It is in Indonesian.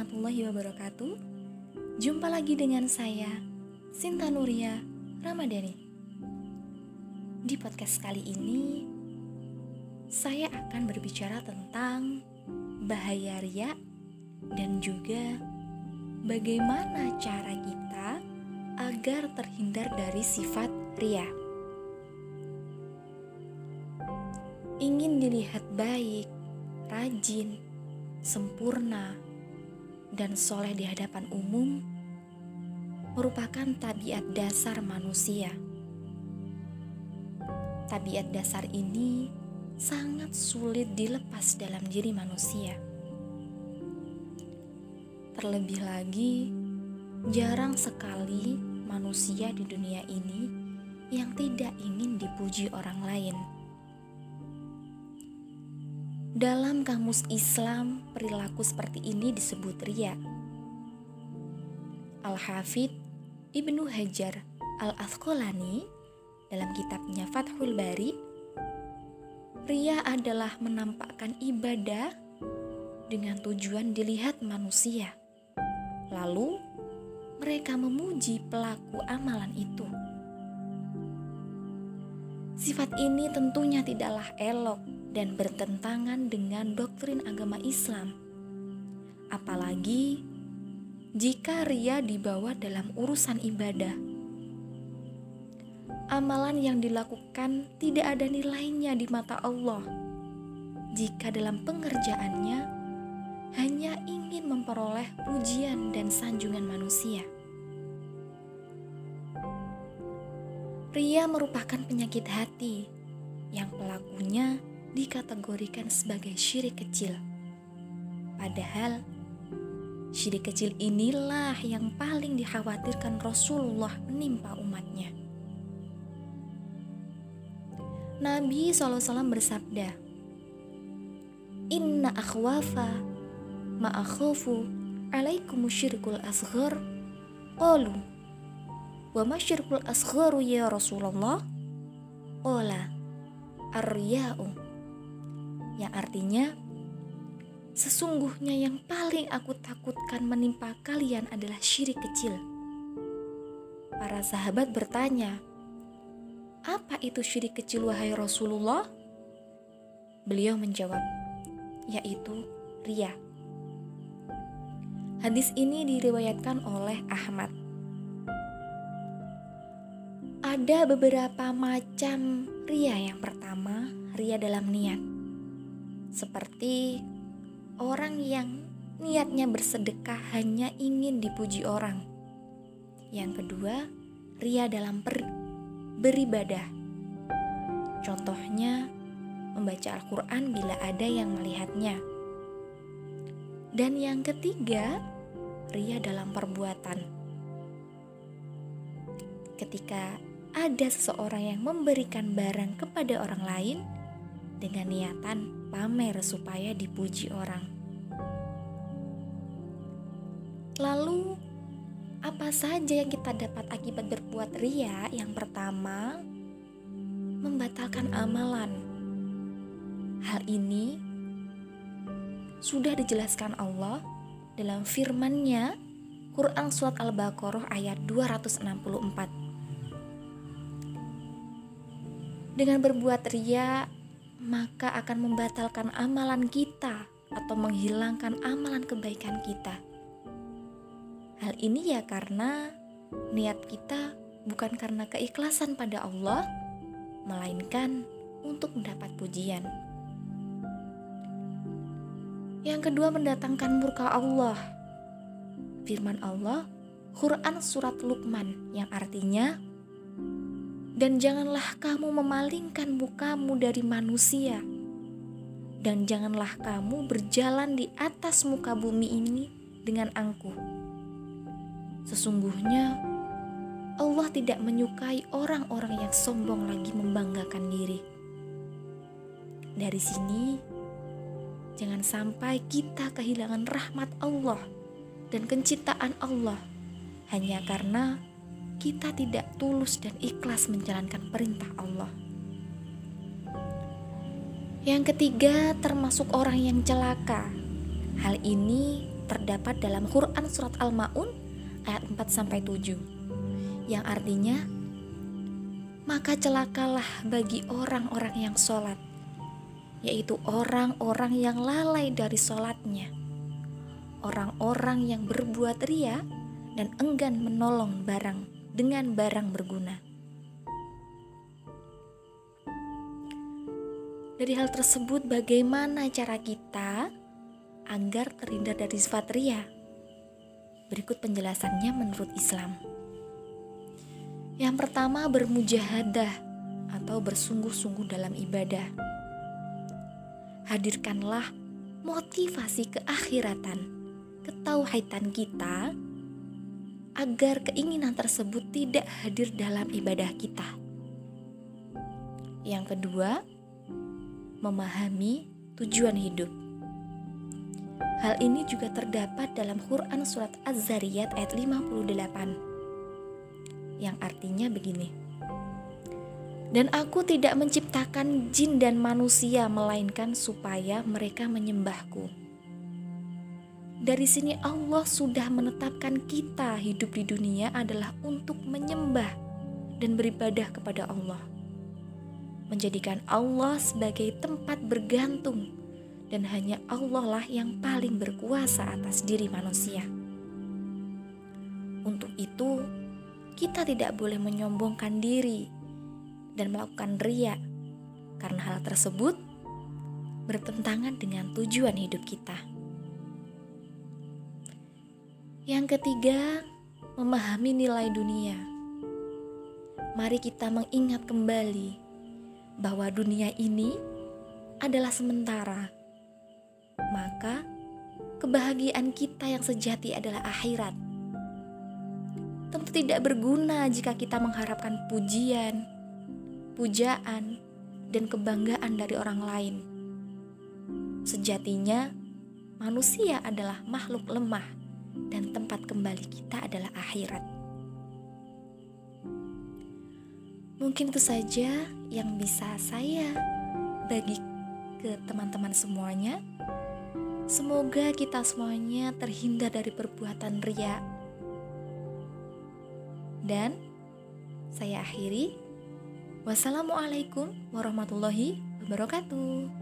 warahmatullahi wabarakatuh. Jumpa lagi dengan saya, Sinta Nuria Ramadhani. Di podcast kali ini, saya akan berbicara tentang bahaya ria dan juga bagaimana cara kita agar terhindar dari sifat ria. Ingin dilihat baik, rajin, sempurna, dan soleh di hadapan umum merupakan tabiat dasar manusia. Tabiat dasar ini sangat sulit dilepas dalam diri manusia. Terlebih lagi, jarang sekali manusia di dunia ini yang tidak ingin dipuji orang lain. Dalam kamus Islam, perilaku seperti ini disebut ria. Al-Hafidh Ibnu Hajar Al-Asqalani dalam kitabnya Fathul Bari, ria adalah menampakkan ibadah dengan tujuan dilihat manusia. Lalu, mereka memuji pelaku amalan itu. Sifat ini tentunya tidaklah elok dan bertentangan dengan doktrin agama Islam. Apalagi jika ria dibawa dalam urusan ibadah. Amalan yang dilakukan tidak ada nilainya di mata Allah. Jika dalam pengerjaannya hanya ingin memperoleh pujian dan sanjungan manusia. Ria merupakan penyakit hati yang pelakunya dikategorikan sebagai syirik kecil. Padahal syirik kecil inilah yang paling dikhawatirkan Rasulullah menimpa umatnya. Nabi SAW bersabda, Inna akhwafa ma'akhofu alaikum syirkul asghar Qalu Wa ma syirkul asgharu ya Rasulullah Qala Arya'u yang artinya sesungguhnya yang paling aku takutkan menimpa kalian adalah syirik kecil. Para sahabat bertanya, "Apa itu syirik kecil wahai Rasulullah?" Beliau menjawab, yaitu ria. Hadis ini diriwayatkan oleh Ahmad. Ada beberapa macam ria. Yang pertama, ria dalam niat seperti orang yang niatnya bersedekah hanya ingin dipuji orang. Yang kedua, ria dalam per beribadah. Contohnya, membaca Al-Quran bila ada yang melihatnya. Dan yang ketiga, ria dalam perbuatan. Ketika ada seseorang yang memberikan barang kepada orang lain dengan niatan pamer supaya dipuji orang. Lalu, apa saja yang kita dapat akibat berbuat ria? Yang pertama, membatalkan amalan. Hal ini sudah dijelaskan Allah dalam firman-Nya Quran Surat Al-Baqarah ayat 264. Dengan berbuat ria, maka akan membatalkan amalan kita atau menghilangkan amalan kebaikan kita. Hal ini ya karena niat kita bukan karena keikhlasan pada Allah, melainkan untuk mendapat pujian. Yang kedua mendatangkan murka Allah. Firman Allah, Quran Surat Luqman yang artinya dan janganlah kamu memalingkan mukamu dari manusia, dan janganlah kamu berjalan di atas muka bumi ini dengan angkuh. Sesungguhnya Allah tidak menyukai orang-orang yang sombong lagi membanggakan diri. Dari sini, jangan sampai kita kehilangan rahmat Allah dan kecintaan Allah hanya karena kita tidak tulus dan ikhlas menjalankan perintah Allah. Yang ketiga, termasuk orang yang celaka. Hal ini terdapat dalam Quran surat Al-Maun ayat 4 sampai 7 yang artinya maka celakalah bagi orang-orang yang sholat yaitu orang-orang yang lalai dari sholatnya orang-orang yang berbuat ria dan enggan menolong barang dengan barang berguna Dari hal tersebut, bagaimana cara kita agar terhindar dari sifat ria? Berikut penjelasannya menurut Islam. Yang pertama, bermujahadah atau bersungguh-sungguh dalam ibadah. Hadirkanlah motivasi keakhiratan, ketauhidan kita agar keinginan tersebut tidak hadir dalam ibadah kita. Yang kedua, memahami tujuan hidup. Hal ini juga terdapat dalam Quran surat Az-Zariyat ayat 58 yang artinya begini. Dan aku tidak menciptakan jin dan manusia melainkan supaya mereka menyembahku. Dari sini Allah sudah menetapkan kita hidup di dunia adalah untuk menyembah dan beribadah kepada Allah menjadikan Allah sebagai tempat bergantung dan hanya Allah lah yang paling berkuasa atas diri manusia. Untuk itu, kita tidak boleh menyombongkan diri dan melakukan riak karena hal tersebut bertentangan dengan tujuan hidup kita. Yang ketiga, memahami nilai dunia. Mari kita mengingat kembali bahwa dunia ini adalah sementara, maka kebahagiaan kita yang sejati adalah akhirat. Tentu tidak berguna jika kita mengharapkan pujian, pujaan, dan kebanggaan dari orang lain. Sejatinya, manusia adalah makhluk lemah, dan tempat kembali kita adalah akhirat. Mungkin itu saja yang bisa saya bagi ke teman-teman semuanya. Semoga kita semuanya terhindar dari perbuatan ria. Dan saya akhiri. Wassalamualaikum warahmatullahi wabarakatuh.